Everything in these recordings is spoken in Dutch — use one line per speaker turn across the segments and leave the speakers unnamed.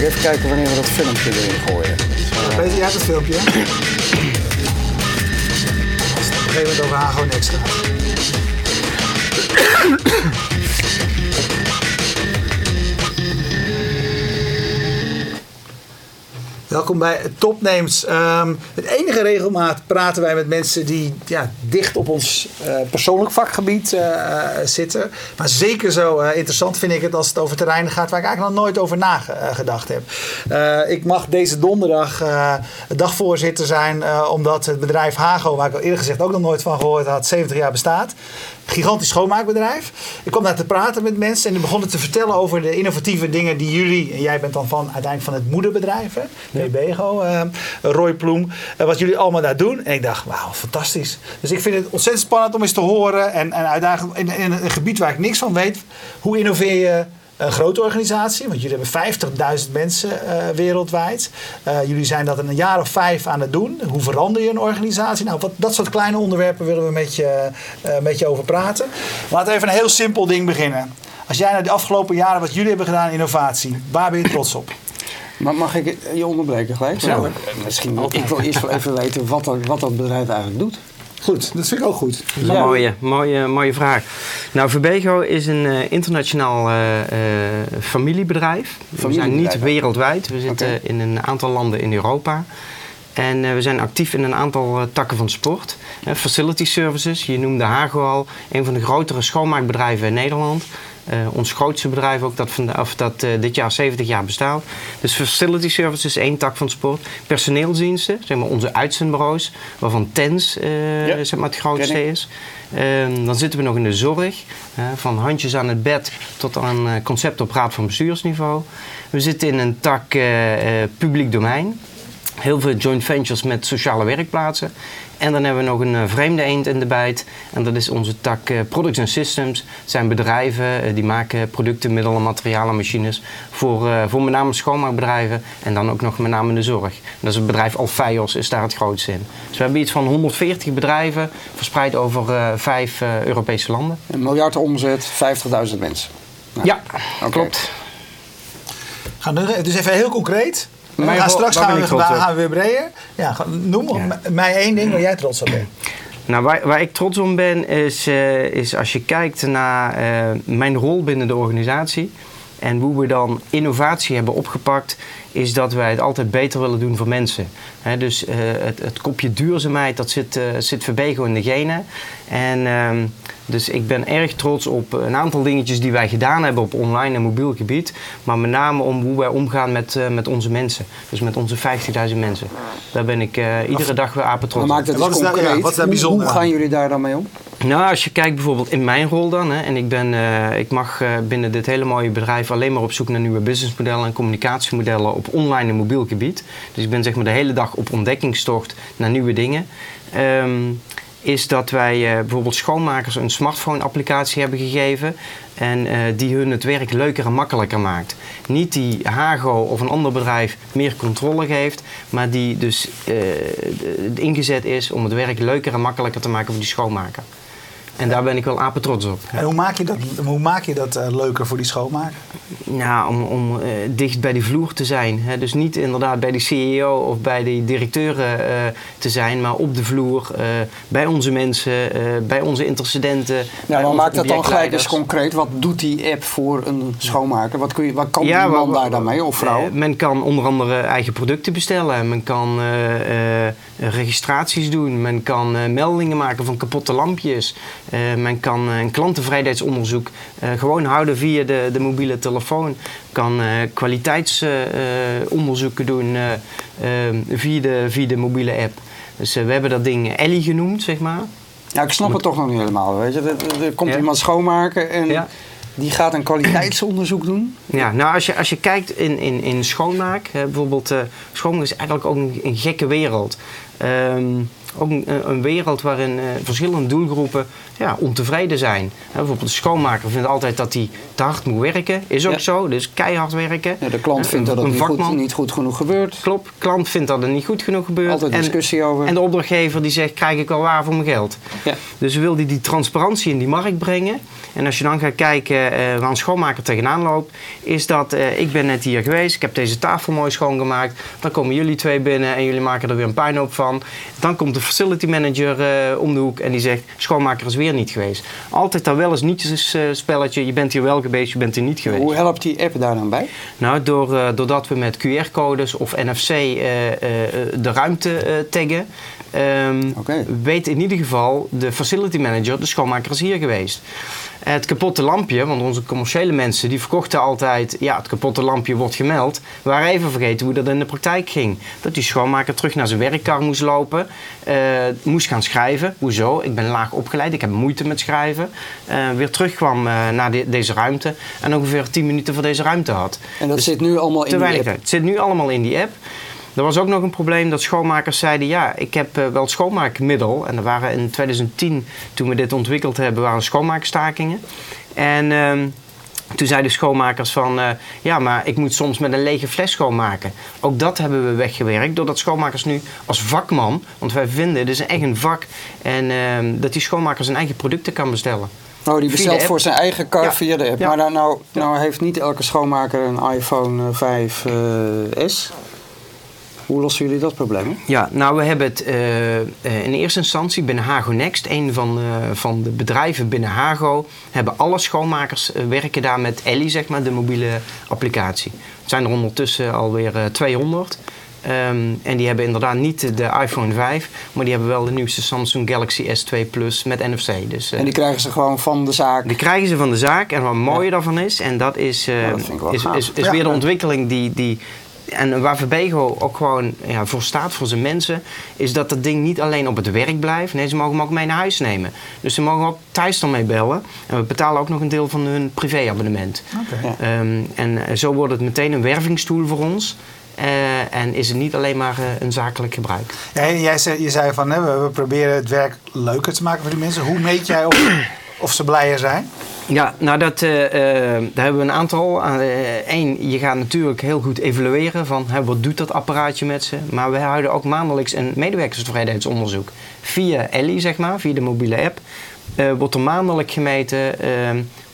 ik even kijken wanneer we dat filmpje erin gooien.
Peter, jij hebt het filmpje. Als het op een gegeven moment over Hago niks gaat. Welkom bij Topnames. Ehm met enige regelmaat praten wij met mensen die ja, dicht op ons eh, persoonlijk vakgebied eh, eh, zitten. Maar zeker zo interessant vind ik het als het over terreinen gaat waar ik eigenlijk nog nooit over nagedacht heb. Ik mag deze donderdag dagvoorzitter zijn omdat het bedrijf Hago, waar ik al eerder gezegd ook nog nooit van gehoord had, 70 jaar bestaat. Gigantisch schoonmaakbedrijf. Ik kwam daar te praten met mensen en die begonnen te vertellen over de innovatieve dingen die jullie, en jij bent dan van uiteindelijk van het moederbedrijf, hè, BBGO, eh, Roy Ploem, eh, wat jullie allemaal daar doen. En ik dacht, wauw, fantastisch. Dus ik vind het ontzettend spannend om eens te horen en, en uitdagend in, in een gebied waar ik niks van weet, hoe innoveer je een grote organisatie, want jullie hebben 50.000 mensen eh, wereldwijd. Eh, jullie zijn dat in een jaar of vijf aan het doen. Hoe verander je een organisatie? Nou, wat, dat soort kleine onderwerpen willen we met je, eh, met je over praten. Laten we even een heel simpel ding beginnen. Als jij naar de afgelopen jaren wat jullie hebben gedaan in innovatie, waar ben je trots op?
Maar mag ik je onderbreken gelijk?
Ja.
Nou, misschien, ik wil eerst wel even weten wat dat, wat dat bedrijf eigenlijk doet.
Goed, dat vind ik ook goed.
Mooie, mooie, mooie vraag. Nou, Verbego is een eh, internationaal eh, eh, familiebedrijf. We zijn niet wereldwijd. We zitten in een aantal landen in Europa. En we zijn actief in een aantal takken van sport. Facility services, je noemde Hago al. Een van de grotere schoonmaakbedrijven in Nederland. Eh, ons grootste bedrijf ook, dat, of dat eh, dit jaar 70 jaar bestaat. Dus facility services is één tak van sport. Personeelsdiensten, zeg maar onze uitzendbureaus, waarvan TENS eh,
Ja,
zeg maar het grootste is. Ehm, dan zitten we nog in de zorg, van handjes aan het bed tot aan eh, concept op raad van bestuursniveau. We zitten in een tak publiek domein. Heel veel joint ventures met sociale werkplaatsen. En dan hebben we nog een eh, vreemde eend in de bijt. En dat is onze tak eh, Products and Systems. Het zijn bedrijven eh, die maken producten, middelen, materialen, machines. Voor, eh, voor met name schoonmaakbedrijven. En dan ook nog met name in de zorg. Dat is het bedrijf Alfeios is daar het grootste in. Dus we hebben iets van 140 bedrijven verspreid over eh, vijf eh, Europese landen.
Een miljard omzet, 50.000 mensen. Nou,
Ja,
oké.
klopt.
Gaan we dus even heel concreet. We
Mijn
gaan straks gaan we, gaan we weer breder. Ja, noem mij één ding waar jij trots op bent.
Nou, waar, waar ik trots op ben, is, eh, is als je kijkt naar eh, mijn rol binnen de organisatie. En hoe we dan innovatie hebben opgepakt, is dat wij het altijd beter willen doen voor mensen. Hè, dus eh, het, het kopje duurzaamheid, dat zit, eh zit Verbego in de genen. En ehm, dus ik ben erg trots op een aantal dingetjes die wij gedaan hebben op online en mobiel gebied. Maar met name om hoe wij omgaan met, eh, met onze mensen. Dus met onze 50.000 mensen. Daar ben ik eh, iedere dag weer apen trots
Maar
op.
maakt het
Wat daar- ja,
concreet.
wat is daar bijzonder
Hoe
aan?
gaan jullie daar dan mee om?
Nou, als je kijkt bijvoorbeeld in mijn rol dan, hè, en ik, ben, eh, ik mag eh, binnen dit hele mooie bedrijf alleen maar op zoek naar nieuwe businessmodellen en communicatiemodellen op online en mobiel gebied. Dus ik ben zeg maar de hele dag op ontdekkingstocht naar nieuwe dingen. Ehm, is dat wij eh, bijvoorbeeld schoonmakers een smartphone-applicatie hebben gegeven. En eh, die hun het werk leuker en makkelijker maakt. Niet die Hago of een ander bedrijf meer controle geeft, maar die dus eh, ingezet is om het werk leuker en makkelijker te maken voor die schoonmaker. En daar ben ik wel apen trots op.
En hoe maak je dat, hoe maak je dat eh, leuker voor die schoonmaker?
Nou, om, om eh, dicht bij die vloer te zijn. Hè. Dus niet inderdaad bij de CEO of bij de directeuren eh, te zijn, maar op de vloer, eh, bij onze mensen, eh, bij onze intercedenten.
Ja, maar maak dat dan gelijk eens concreet. Wat doet die app voor een schoonmaker? Wat, kun je, wat kan
Ja,
die man daar dan mee of vrouw?
Men kan onder andere eigen producten bestellen. Men kan eh, eh, registraties doen. Men kan eh, meldingen maken van kapotte lampjes. Eh, men kan eh, een klanttevredenheidsonderzoek eh, gewoon houden via de, de mobiele telefoon. Kan kwaliteitsonderzoeken doen eh, eh, via, de, via de mobiele app. Dus eh, we hebben dat ding Ellie genoemd, zeg maar.
Ja, ik snap het toch nog niet helemaal. Weet je? Er, komt
Ja.
iemand schoonmaken en
Ja.
die gaat een kwaliteitsonderzoek doen.
Ja, nou als je, als je kijkt in, in, in schoonmaak, bijvoorbeeld, eh schoonmaak is eigenlijk ook een, een gekke wereld. Um, ook een, een wereld waarin eh, verschillende doelgroepen ja, ontevreden zijn. Bijvoorbeeld de schoonmaker vindt altijd dat hij te hard moet werken. Is ook
Ja.
zo, dus keihard werken.
Ja, de klant vindt dat
een-
het niet goed, niet goed genoeg gebeurt.
Klopt, klant vindt dat het niet goed genoeg gebeurt.
Altijd
En-
discussie over.
En de opdrachtgever die zegt, krijg ik wel waar voor mijn geld?
Ja.
Dus we wilden die transparantie in die markt brengen. En als je dan gaat kijken eh, waar een schoonmaker tegenaan loopt, is dat eh, ik ben net hier geweest, ik heb deze tafel mooi schoongemaakt. Dan komen jullie twee binnen en jullie maken er weer een puinhoop van. Dan komt de facility manager eh, om de hoek en die zegt, schoonmaker is weer niet geweest. Altijd dat wel eens nietjes eh, spelletje, je bent hier wel geweest, je bent hier niet geweest.
Hoe helpt die app daar dan bij?
Nou, door, eh, doordat we met QR-codes of NFC de ruimte taggen, ehm, weet in ieder geval de facility manager, de schoonmaker is hier geweest. Het kapotte lampje, want onze commerciële mensen die verkochten altijd, ja, het kapotte lampje wordt gemeld. We waren even vergeten hoe dat in de praktijk ging. Dat die schoonmaker terug naar zijn werkkar moest lopen, eh, moest gaan schrijven. Hoezo? Ik ben laag opgeleid, ik heb moeite met schrijven. Eh, weer terugkwam eh, naar de- deze ruimte en ongeveer 10 minuten voor deze ruimte had.
En dat
Dus
zit nu allemaal in die app.
Het zit nu allemaal in die app. Er was ook nog een probleem dat schoonmakers zeiden: ja, ik heb eh, wel het schoonmaakmiddel. En er waren in 2010, toen we dit ontwikkeld hebben, waren schoonmaakstakingen. En ehm, toen zeiden schoonmakers van, eh, ja, maar ik moet soms met een lege fles schoonmaken. Ook dat hebben we weggewerkt, doordat schoonmakers nu als vakman, want wij vinden, dit is echt een vak, en ehm, dat die schoonmaker zijn eigen producten kan bestellen.
Oh, die bestelt voor zijn eigen kar
Ja.
via de app.
Ja.
Maar nou, nou, nou heeft niet elke schoonmaker een iPhone eh, 5S. Hoe lossen jullie dat probleem?
Ja, nou we hebben het eh, eh, in eerste instantie binnen Hago Next, een van, eh, van de bedrijven binnen Hago, hebben alle schoonmakers werken daar met Ellie, zeg maar, de mobiele applicatie. Het zijn er ondertussen alweer eh 200. Ehm, en die hebben inderdaad niet de iPhone 5, maar die hebben wel de nieuwste Samsung Galaxy S2 Plus met NFC. Dus,
En die krijgen ze gewoon van de zaak.
die krijgen ze van de zaak. En wat mooie daarvan is, en dat is, eh,
Ja, dat wel
is, is, is
Ja.
weer de ontwikkeling die. die en waar Verbego ook gewoon ja, voor staat, voor zijn mensen, is dat dat ding niet alleen op het werk blijft. Nee, ze mogen hem ook mee naar huis nemen. Dus ze mogen ook thuis dan mee bellen. En we betalen ook nog een deel van hun privéabonnement.
Oké.
Ja.
Ehm, en eh, zo wordt het meteen een wervingstoel voor ons. Eh, en is het niet alleen maar eh, een zakelijk gebruik.
Ja, jij zei, je zei van hè, we, we proberen het werk leuker te maken voor die mensen. Hoe meet jij of, of ze blijer zijn?
Ja, nou dat, eh, eh, daar hebben we een aantal. Eén, je gaat natuurlijk heel goed evalueren van wat doet dat apparaatje met ze. Maar we houden ook maandelijks een medewerkerstevredenheidsonderzoek. Via Ellie, zeg maar, via de mobiele app. eh, wordt er maandelijk gemeten eh,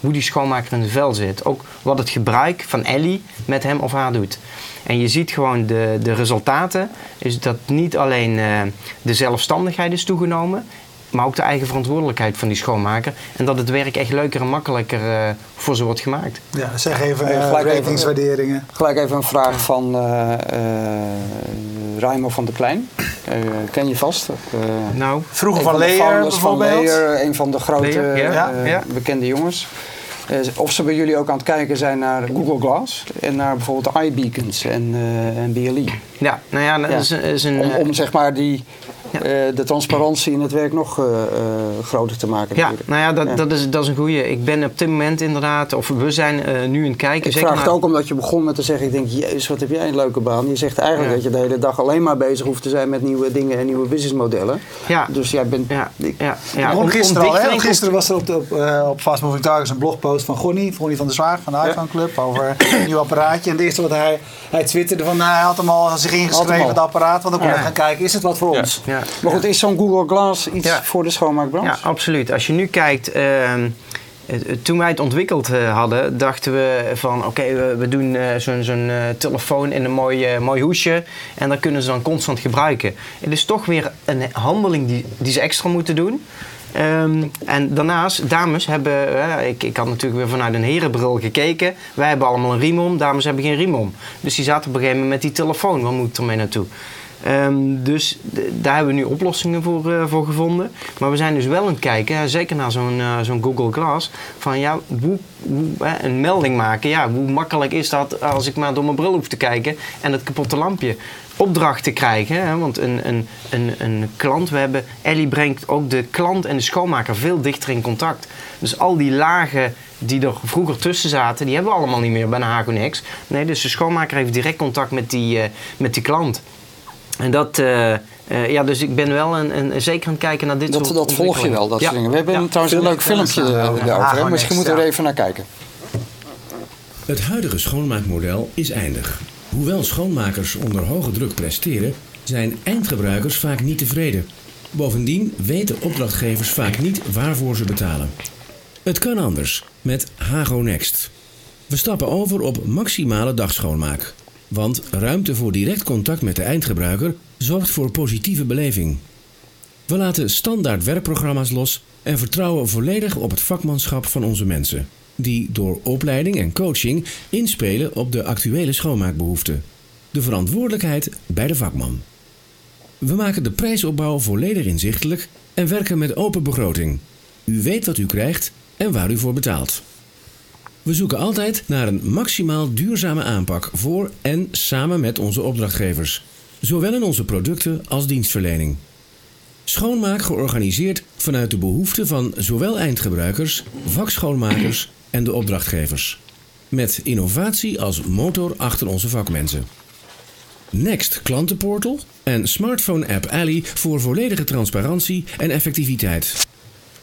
hoe die schoonmaker in zijn vel zit. Ook wat het gebruik van Ellie met hem of haar doet. En je ziet gewoon de, de resultaten. Is dat niet alleen eh, de zelfstandigheid is toegenomen. Maar ook de eigen verantwoordelijkheid van die schoonmaker. En dat het werk echt leuker en makkelijker eh, voor ze wordt gemaakt.
Ja, zeg even
Eh, gelijk even-
ratingswaarderingen.
Gelijk even een vraag van eh eh Raimo van der Klein. Eh, ken je vast? Eh,
Nou,
Vroeger van
de
Leer
van
bijvoorbeeld.
Leer, een van de grote
Leer, ja, ja.
bekende jongens. Eh, of ze bij jullie ook aan het kijken zijn naar Google Glass en naar bijvoorbeeld iBeacons en, eh en BLE.
ja, nou ja, dat
Ja.
is, is een...
Om, om zeg maar die,
Ja.
eh, de transparantie in het werk nog eh, eh, groter te maken.
ja, nou ja, dat,
Ja.
Dat, is, dat is een goeie. Ik ben op dit moment inderdaad, of we zijn eh, nu aan het kijken.
Ik
zeker
vraag het ook omdat je begon met te zeggen, ik denk, jezus, wat heb jij een leuke baan. Je zegt eigenlijk
Ja.
dat je de hele dag alleen maar bezig hoeft te zijn met nieuwe dingen en nieuwe businessmodellen.
Ja.
Dus jij bent...
Ja,
ik-
ja,
Ja, om, gisteren al, hè? Gisteren was er op, de, op, eh, op Fast Moving Targets een blogpost van Gonnie, Gonnie van der Zwaag van de iPhone Club, over een nieuw apparaatje. En het eerste wat hij, hij twitterde van, nou, hij had hem al zich ingeschreven, het apparaat, want dan kon
Ja.
hij gaan kijken, is het wat voor ons?
Ja.
Maar goed, is zo'n Google Glass iets voor de schoonmaakbranche?
Ja, absoluut. Als je nu kijkt, ehm, eh, toen wij het ontwikkeld eh, hadden, dachten we van oké, we, we doen eh, zo'n eh, telefoon in een mooi, mooi hoesje en dat kunnen ze dan constant gebruiken. Het is toch weer een handeling die, die ze extra moeten doen. Ehm, en daarnaast, dames hebben, ik, ik had natuurlijk weer vanuit een herenbril gekeken. Wij hebben allemaal een riem om, dames hebben geen riem om. Dus die zaten op een gegeven moment met die telefoon, waar moet ik ermee naartoe? Ehm, dus daar hebben we nu oplossingen voor, eh, voor gevonden. Maar we zijn dus wel aan het kijken, zeker naar zo'n eh, zo'n Google Glass, van ja, hoe, een melding maken. Ja, hoe makkelijk is dat als ik maar door mijn bril hoef te kijken en het kapotte lampje opdrachten krijgen. Hè? Want een, een, een, een klant, we hebben, Ellie brengt ook de klant en de schoonmaker veel dichter in contact. Dus al die lagen die er vroeger tussen zaten, die hebben we allemaal niet meer bij Hagonex. Nee, dus de schoonmaker heeft direct contact met die, eh, met die klant. En dat, eh, eh, ja, dus ik ben wel een, een, zeker aan het kijken naar dit
Dat,
soort
dat volg je wel, dat
Ja.
soort dingen. We hebben
Ja.
trouwens een leuk
Filmpje
eh,
ja.
daarover. hè?
Hago
Misschien moeten we er
ja.
even naar kijken.
Het huidige schoonmaakmodel is eindig. Hoewel schoonmakers onder hoge druk presteren, zijn eindgebruikers vaak niet tevreden. Bovendien weten opdrachtgevers vaak niet waarvoor ze betalen. Het kan anders met Hago Next. We stappen over op maximale dagschoonmaak. Want ruimte voor direct contact met de eindgebruiker zorgt voor positieve beleving. We laten standaard werkprogramma's los en vertrouwen volledig op het vakmanschap van onze mensen, die door opleiding en coaching inspelen op de actuele schoonmaakbehoeften. De verantwoordelijkheid bij de vakman. We maken de prijsopbouw volledig inzichtelijk en werken met open begroting. U weet wat u krijgt en waar u voor betaalt. We zoeken altijd naar een maximaal duurzame aanpak voor en samen met onze opdrachtgevers, zowel in onze producten als dienstverlening. Schoonmaak georganiseerd vanuit de behoeften van zowel eindgebruikers, vakschoonmakers en de opdrachtgevers. Met innovatie als motor achter onze vakmensen. Next klantenportal en smartphone app Alley voor volledige transparantie en effectiviteit.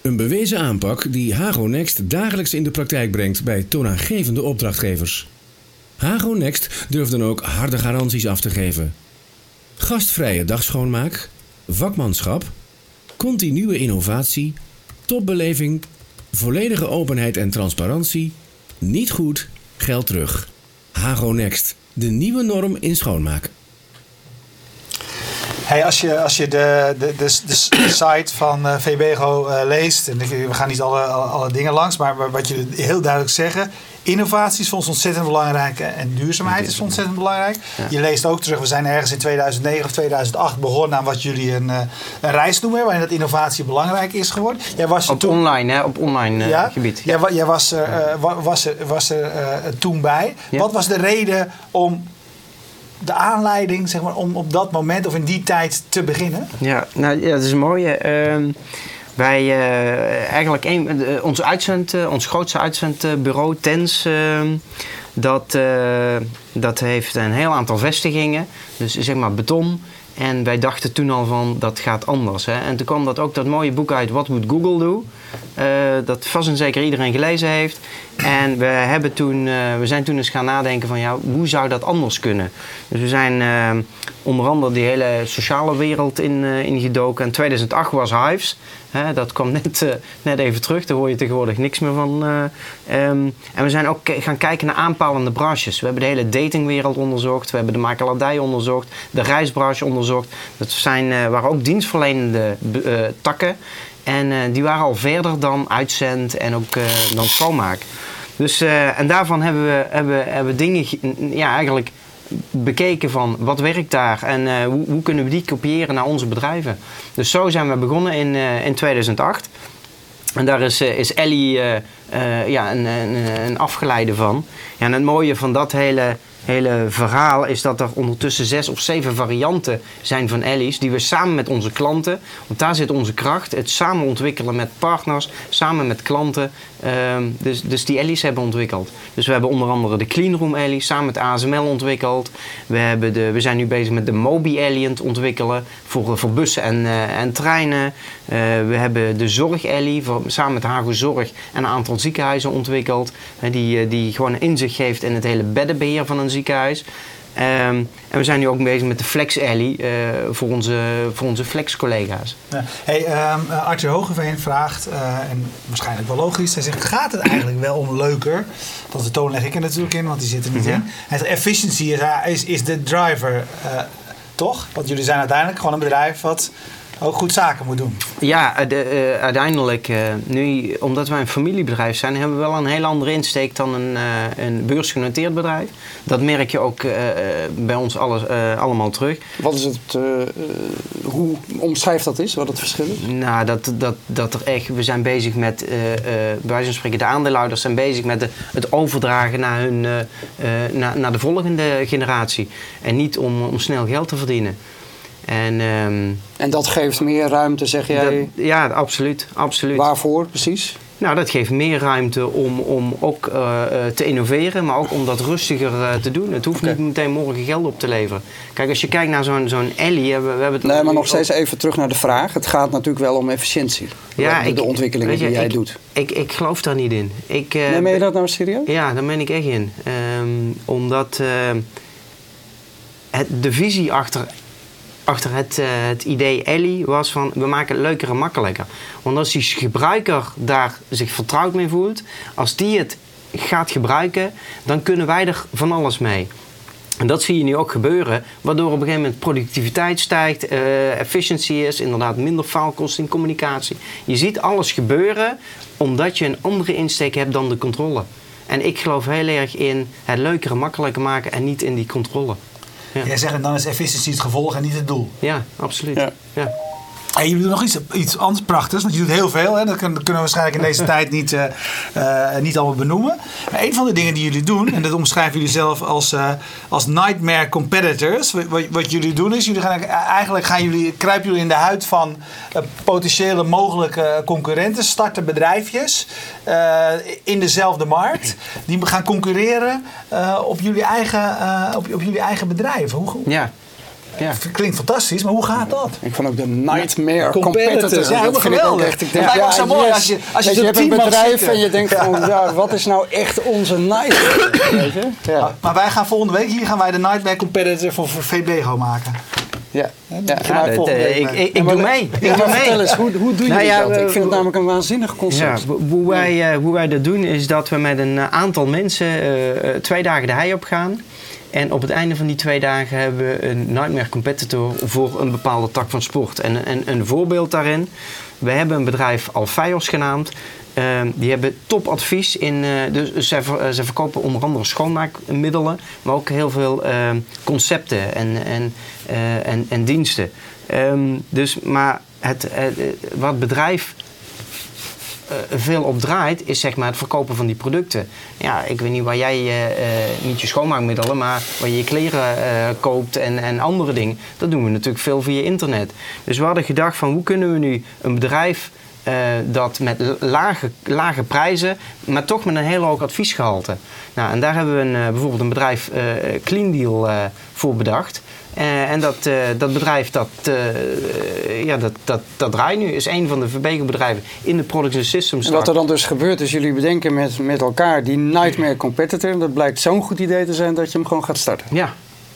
Een bewezen aanpak die Hago Next dagelijks in de praktijk brengt bij toonaangevende opdrachtgevers. Hago Next durft dan ook harde garanties af te geven. Gastvrije dagschoonmaak, vakmanschap, continue innovatie, topbeleving, volledige openheid en transparantie, niet goed, geld terug. Hago Next, de nieuwe norm in schoonmaak.
Hey, als je, als je de, de, de, de, site van eh, VBGO eh, leest, en we gaan niet alle, alle, alle dingen langs, maar wat je heel duidelijk zeggen. Innovatie is voor ons ontzettend belangrijk en duurzaamheid is ontzettend belangrijk. Je leest ook terug, we zijn ergens in 2009 of 2008 begonnen aan wat jullie een, eh, een reis noemen, waarin dat innovatie belangrijk is geworden. Jij was
Op
toen,
online, hè, op online gebied.
Jij, wa- jij was er, wa- was er, was er toen bij.
Ja.
Wat was de reden om de aanleiding, zeg maar, om op dat moment of in die tijd te beginnen?
Ja, nou, ja, dat is mooi. Ehm wij, eh, eigenlijk een, eh, ons, uitzend, eh, ons grootste uitzendbureau, TENS, ehm, dat, dat heeft een heel aantal vestigingen. Dus zeg maar beton. En wij dachten toen al van, dat gaat anders. Hè? En toen kwam dat ook dat mooie boek uit, What Would Google Do? Eh, dat vast en zeker iedereen gelezen heeft. En we, hebben toen, eh, we zijn toen eens gaan nadenken van, ja, hoe zou dat anders kunnen? Dus we zijn eh, onder andere die hele sociale wereld in, eh, ingedoken. En 2008 was Hives. Hè, dat kwam net, net even terug, daar hoor je tegenwoordig niks meer van. eh. Ehm, en we zijn ook gaan kijken naar aanpalende branches. We hebben de hele datingwereld onderzocht, we hebben de makelaardij onderzocht, de reisbranche onderzocht. Dat zijn, waren ook dienstverlenende takken. En eh, die waren al verder dan uitzend en ook eh, dan schoonmaak. Dus, eh, en daarvan hebben we, hebben, hebben dingen ge- ja, eigenlijk bekeken van wat werkt daar en hoe, hoe kunnen we die kopiëren naar onze bedrijven. Dus zo zijn we begonnen in, in 2008. En daar is, is Ellie ja, een, een, een afgeleide van. Ja, en het mooie van dat hele, hele verhaal is dat er ondertussen zes of zeven varianten zijn van Ellie's. Die we samen met onze klanten, want daar zit onze kracht. Het samen ontwikkelen met partners, samen met klanten. ehm, dus, dus die Ellie's hebben ontwikkeld. Dus we hebben onder andere de Cleanroom Ellie samen met ASML ontwikkeld. We, hebben de, we zijn nu bezig met de Mobi het ontwikkelen voor, voor bussen en, eh, en treinen. Eh, we hebben de Zorg Ellie samen met Hago Zorg en een aantal ziekenhuizen ontwikkeld. die, eh, die gewoon inzicht geeft in het hele beddenbeheer van een ziekenhuis. Ehm, en we zijn nu ook bezig met de Flex Ellie eh, voor onze, voor onze Flex-collega's.
Ja. Hey, eh, Arthur Hogeveen vraagt, eh, en waarschijnlijk wel logisch, hij zegt: gaat het eigenlijk wel om leuker? Dat de toon leg ik er natuurlijk in, want die zit er niet in. Hij zegt: efficiency is, is, is de driver, toch? Want jullie zijn uiteindelijk gewoon een bedrijf wat ook goed zaken moet doen.
Ja, eh, de, eh, uiteindelijk, eh, nu, omdat wij een familiebedrijf zijn, hebben we wel een heel andere insteek dan een, eh, een beursgenoteerd bedrijf. Dat merk je ook bij ons alles, eh, allemaal terug.
Wat is het, hoe omschrijft dat is, wat het verschil is?
Nou, dat, dat, dat er echt, we zijn bezig met, eh, eh, bij wijze van spreken, de aandeelhouders zijn bezig met de, het overdragen naar, hun, eh, eh, naar, naar de volgende generatie. En niet om, om snel geld te verdienen. En ehm,
En dat geeft meer ruimte, zeg jij.
dat- ja, absoluut, absoluut.
Waarvoor precies?
Nou, dat geeft meer ruimte om, om ook eh, eh, te innoveren, maar ook om dat rustiger eh, te doen. Het hoeft niet meteen morgen geld op te leveren. Kijk, als je kijkt naar zo'n zo'n Ellie, we hebben het
Nee, maar nog steeds even terug naar de vraag. Het gaat natuurlijk wel om efficiëntie.
Ja,
de,
ik-
de ontwikkelingen
je,
die jij
ik-
doet.
Ik, ik geloof daar niet in. Ik,
Nee, meen je dat nou serieus?
Ja, daar ben ik echt in. Ehm, omdat het, de visie achter, achter het, eh, het idee Ellie was van we maken het leuker en makkelijker. Want als die gebruiker daar zich vertrouwd mee voelt, als die het gaat gebruiken, dan kunnen wij er van alles mee. En dat zie je nu ook gebeuren, waardoor op een gegeven moment productiviteit stijgt, eh efficiency is, inderdaad minder faalkosten in communicatie. Je ziet alles gebeuren omdat je een andere insteek hebt dan de controle. En ik geloof heel erg in het leuker en makkelijker maken en niet in die controle. Ja,
Jij zegt dan is efficiëntie het gevolg en niet het doel.
ja absoluut.
Ja.
En jullie doen nog iets, iets anders prachtigs, want je doet heel veel. Hè? Dat kunnen, we waarschijnlijk in deze tijd niet, eh, eh, niet allemaal benoemen. Maar een van de dingen die jullie doen, en dat omschrijven jullie zelf als, eh, als nightmare competitors. Wat, wat- jullie doen is, jullie gaan, eigenlijk gaan jullie, kruipen jullie in de huid van potentiële mogelijke concurrenten. Starten bedrijfjes in dezelfde markt. Die gaan concurreren op, jullie eigen, op, op jullie eigen bedrijven. Hoe,
ja. Ja.
Klinkt fantastisch, maar hoe gaat dat?
Ik vond ook de nightmare
Competitors,
competitors.
ja,
dat
helemaal
vind ik ook
geweldig.
echt. Ik
Het lijkt me ook zo mooi
yes.
als je- als je
Weet
zo'n
hebt een bedrijf en je denkt van, ja, wat is nou echt onze nightmare? Weet je? Ja.
Maar, maar wij gaan volgende week, hier gaan wij de Nightmare Competitor voor, voor VBGO maken.
Ja. Ja.
Ja,
Ja, eh,
week
ik, ik,
Ja,
doe mee.
Ja,
Ik doe
maar
mee.
vertel eens, hoe, hoe doen
Nou
jullie
ja,
dat? Ik vind het namelijk een waanzinnig
Ja,
concept.
hoe- hoe, wij, eh, hoe wij dat doen is dat we met een aantal mensen eh, eh, twee dagen de hei op gaan. En op het einde van die twee dagen hebben we een Nightmare Competitor voor een bepaalde tak van sport. En, en een voorbeeld daarin, we hebben een bedrijf Alfeios genaamd. Ehm, die hebben topadvies in. eh, dus ver- eh, verkopen onder andere schoonmaakmiddelen, maar ook heel veel ehm, concepten en, en, eh, en, en diensten. Ehm, dus, maar het, wat het bedrijf veel op draait, is zeg maar het verkopen van die producten. Ja, ik weet niet waar jij niet je schoonmaakmiddelen, maar waar je je kleren koopt en, en andere dingen. Dat doen we natuurlijk veel via internet. Dus we hadden gedacht van hoe kunnen we nu een bedrijf eh, dat met lage, lage prijzen, maar toch met een heel hoog adviesgehalte. Nou, en daar hebben we een, eh, bijvoorbeeld een bedrijf eh, Clean Deal voor bedacht. En dat, dat bedrijf, dat, ja, dat, dat, dat draait nu, is een van de bedrijven in de Products and Systems.
En wat er dan dus gebeurt, is jullie bedenken met, met elkaar die nightmare competitor. Dat blijkt zo'n goed idee te zijn dat je hem gewoon gaat starten.
Ja,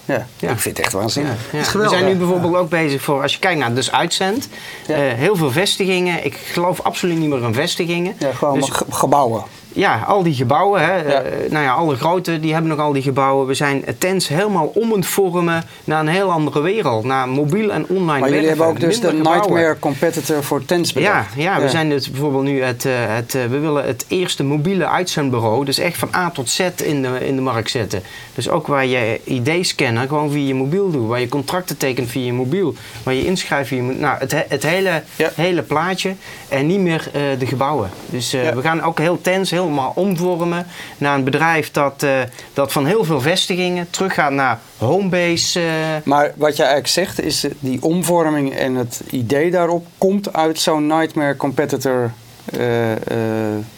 Ja,
Ja.
ik vind het echt waanzinnig.
ja. We zijn nu bijvoorbeeld ook bezig voor, als je kijkt naar dus uitzend,
Ja.
eh, heel veel vestigingen. Ik geloof absoluut niet meer in vestigingen.
Ja, gewoon
Dus-
ge- gebouwen.
Ja, al die gebouwen, hè,
Ja.
eh, nou ja, alle grote, die hebben nog al die gebouwen. We zijn tents helemaal om het vormen naar een heel andere wereld, naar mobiel en online
Maar jullie
werken,
hebben ook dus de
gebouwen.
nightmare competitor voor tents
Ja,
bedacht.
ja, we zijn dus bijvoorbeeld nu het, eh, het, eh, we willen het eerste mobiele uitzendbureau, dus echt van A tot Z in de, in de markt zetten. Dus ook waar je idees scannen gewoon via je mobiel doet, waar je contracten tekent via je mobiel, waar je inschrijft via je mo- nou, het, he- het hele,
Ja.
hele plaatje en niet meer de gebouwen. Dus
Ja.
we gaan ook heel tens helemaal omvormen naar een bedrijf dat, eh, dat van heel veel vestigingen teruggaat naar homebase. eh,
Maar wat jij eigenlijk zegt is eh, die omvorming en het idee daarop komt uit zo'n nightmare competitor eh, eh,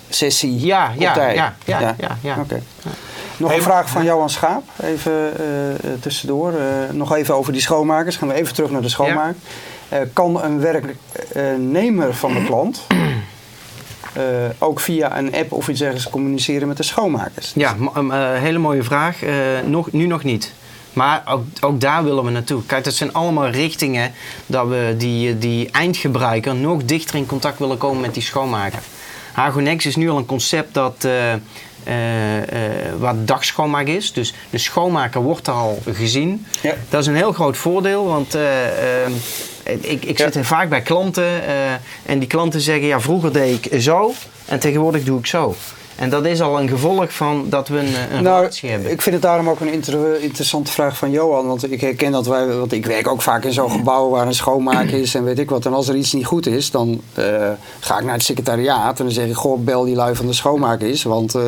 sessie.
Ja, ja, ja, ja, ja, ja.
Oké. Nog een vraag van Johan Schaap, even tussendoor. Eh, nog even over die schoonmakers. Gaan we even terug naar de schoonmaak. Eh, kan een werknemer van de klant eh, ook via een app of iets ergens communiceren met de schoonmakers?
Ja, eh, hele mooie vraag. Eh, nog, nu nog niet. Maar ook, ook daar willen we naartoe. Kijk, dat zijn allemaal richtingen dat we die, die eindgebruiker nog dichter in contact willen komen met die schoonmaker. Hagonex is nu al een concept dat eh, eh, eh, wat dagschoonmaak is. Dus de schoonmaker wordt er al gezien.
Ja.
Dat is een heel groot voordeel, want eh, eh, ik, ik zit er vaak bij klanten eh, en die klanten zeggen, ja vroeger deed ik zo en tegenwoordig doe ik zo. En dat is al een gevolg van dat we een, een
Nou,
relatie hebben.
ik vind het daarom ook een inter- interessante vraag van Johan. Want ik herken dat wij, want ik werk ook vaak in zo'n gebouw waar een schoonmaak is en weet ik wat. En als er iets niet goed is, dan eh, ga ik naar het secretariaat en dan zeg ik: Goh, bel die lui van de schoonmaak is, want eh,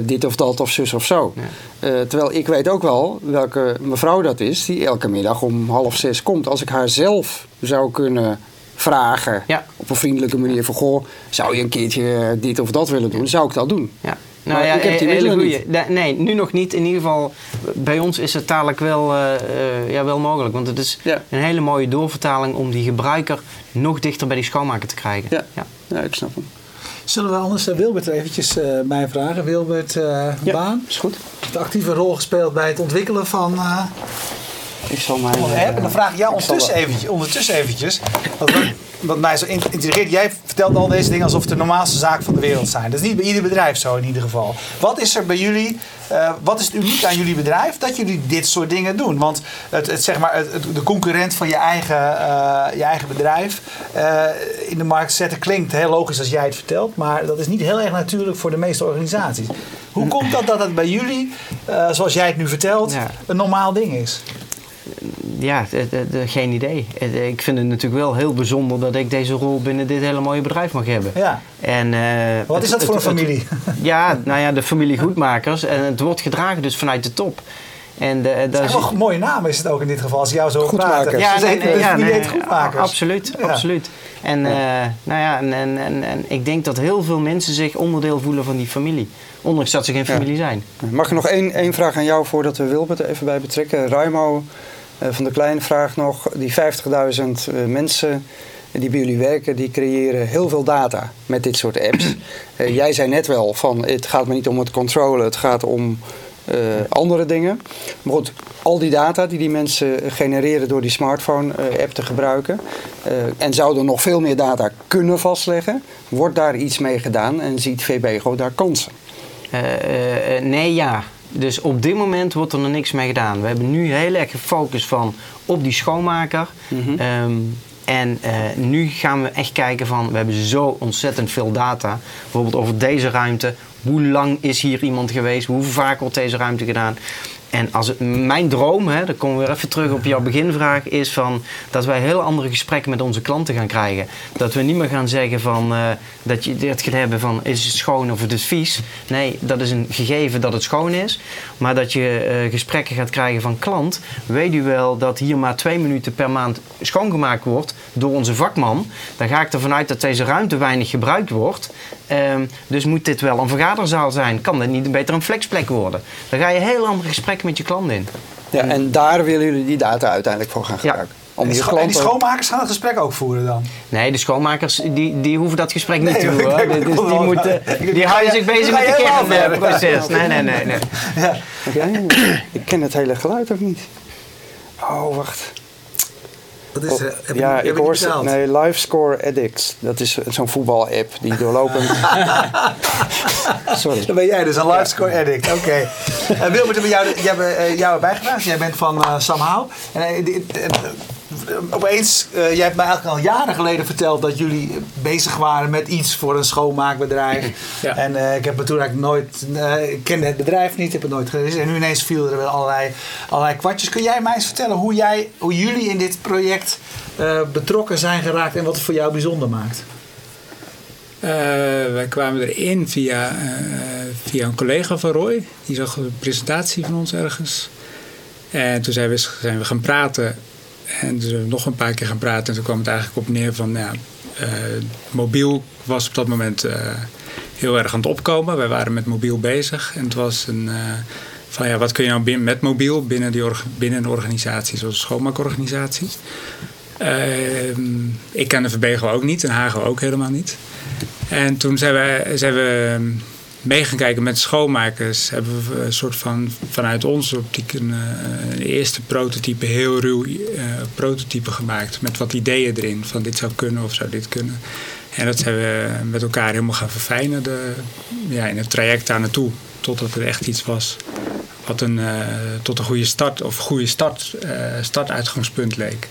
dit of dat of zus of zo.
Ja.
Eh, terwijl ik weet ook wel welke mevrouw dat is die elke middag om half zes komt. Als ik haar zelf zou kunnen vragen
Ja.
op een vriendelijke manier van goh, zou je een keertje eh, dit of dat willen doen? Zou ik dat doen?
Ja.
Maar
Nou ja,
ik heb die
hele goeie. Nee, Nee, nu nog niet. In ieder geval, bij ons is het dadelijk wel, eh, ja, wel mogelijk. Want het is
Ja.
een hele mooie doorvertaling om die gebruiker nog dichter bij die schoonmaker te krijgen.
Ja.
Ja.
Ja, ik snap hem.
Zullen we anders eh, Wilbert eventjes eh, mij vragen? Wilbert eh,
Ja,
Baan,
is goed.
een actieve rol gespeeld bij het ontwikkelen van eh,
Ik zal mij...
van een app. En dan vraag ik jou
ik
ondertussen eventjes, ondertussen eventjes wat, wat mij zo in- intrigeert. Jij vertelt al deze dingen alsof het de normaalste zaak van de wereld zijn. Dat is niet bij ieder bedrijf zo in ieder geval. Wat is er bij jullie, eh, wat is het uniek aan jullie bedrijf dat jullie dit soort dingen doen? Want het, het, zeg maar, het, het- de concurrent van je eigen, eh, je eigen bedrijf eh, in de markt zetten klinkt heel logisch als jij het vertelt. Maar dat is niet heel erg natuurlijk voor de meeste organisaties. Hoe komt dat dat het bij jullie, zoals jij het nu vertelt,
Ja.
een normaal ding is?
Ja, de- de- de- geen idee. Eh, Ik vind het natuurlijk wel heel bijzonder dat ik deze rol binnen dit hele mooie bedrijf mag hebben.
Ja.
En, eh,
Wat is
het-
dat voor een
het-
familie?
ja, nou ja, de familie Goedmakers. En het wordt gedragen dus vanuit de top. En de,
Het is een mooie naam is het ook in dit geval, als ik jou zo praten.
Ja, nee, nee, ja,
heet Goedmakers.
Absoluut,
Ja.
absoluut. En, eh, nou ja, en, en, en, en ik denk dat heel veel mensen zich onderdeel voelen van die familie. Ondanks dat ze geen
Ja.
familie zijn.
Mag ik nog één, één vraag aan jou voordat we Wilbert er even bij betrekken? Raimo eh, van de Kleine vraagt nog, die 50.000 eh, mensen die bij jullie werken, die creëren heel veel data met dit soort apps. Eh, jij zei net wel van, het gaat me niet om het controle, het gaat om eh, andere dingen. Maar goed, al die data die die mensen genereren door die smartphone-app te gebruiken, eh, en zouden nog veel meer data kunnen vastleggen, wordt daar iets mee gedaan en ziet VBGO daar kansen?
Eh, eh, eh, nee, ja. Dus op dit moment wordt er nog niks mee gedaan. We hebben nu heel erg gefocust van op die schoonmaker.
Mhm.
Ehm, en eh, nu gaan we echt kijken van, we hebben zo ontzettend veel data. Bijvoorbeeld over deze ruimte. Hoe lang is hier iemand geweest? Hoe vaak wordt deze ruimte gedaan? En als het, mijn droom, hè, dan komen we weer even terug op jouw beginvraag, is van dat wij heel andere gesprekken met onze klanten gaan krijgen. Dat we niet meer gaan zeggen van eh, dat je het gaat hebben van is het schoon of het is vies. Nee, dat is een gegeven dat het schoon is. Maar dat je eh, gesprekken gaat krijgen van klant. Weet u wel dat hier maar twee minuten per maand schoongemaakt wordt door onze vakman. Dan ga ik ervan uit dat deze ruimte weinig gebruikt wordt. Ehm, dus moet dit wel een vergaderzaal zijn? Kan dit niet beter een flexplek worden? Dan ga je heel andere gesprekken met je klant in.
Ja, en daar willen jullie die data uiteindelijk voor gaan
Ja.
gebruiken. Om
En die,
je
scho- en die schoonmakers gaan het gesprek ook voeren dan?
Nee, de schoonmakers die, die hoeven dat gesprek niet
Nee,
te Dus
ik-
die, moeten, die houden zich bezig met het kernproces. Nee, nee, nee. nee.
Ja.
Ik ken het hele geluid ook niet. Oh, wacht.
Dat is, heb je-
ja,
heb
ik hoor ze. Nee, Live Score Addicts. Dat is zo'n voetbal-app die doorlopend. Sorry.
Dan ben jij dus een livescore addict. Oké. Eh, Wilbert, hebben jou, hebt eh, jou erbij gevraagd. Jij bent van eh Somehow. En, eh, dit- eh, opeens, eh, jij hebt mij eigenlijk al jaren geleden verteld dat jullie bezig waren met iets voor een schoonmaakbedrijf.
Ja.
En eh, ik heb me toen eigenlijk nooit, eh, ik kende het bedrijf niet, heb het nooit gelezen. En nu ineens viel er wel allerlei, allerlei kwartjes. Kun jij mij eens vertellen hoe, jij, hoe jullie in dit project eh, betrokken zijn geraakt en wat het voor jou bijzonder maakt?
Eh, wij kwamen erin via, eh, via een collega van Roy. Die zag een presentatie van ons ergens. En toen zijn we, zijn we gaan praten. En zijn we nog een paar keer gaan praten. En toen kwam het eigenlijk op neer van... Ja, eh, mobiel was op dat moment eh, heel erg aan het opkomen. Wij waren met mobiel bezig. En het was een... eh, van ja, wat kun je nou bin- met mobiel binnen, die binnen een organisatie zoals een schoonmaakorganisatie? Ehm, ik ken de Verbego ook niet en Hago ook helemaal niet. En toen zijn zijn we mee gaan kijken met schoonmakers. Hebben we een soort van vanuit onze optiek een, eh, een eerste prototype, heel ruw eh, prototype gemaakt. Met wat ideeën erin. Van dit zou kunnen of zou dit kunnen. En dat zijn we met elkaar helemaal gaan verfijnen de, ja, in het traject daar naartoe. Totdat het echt iets was wat een, eh, tot een goede start of goede start, eh, startuitgangspunt leek.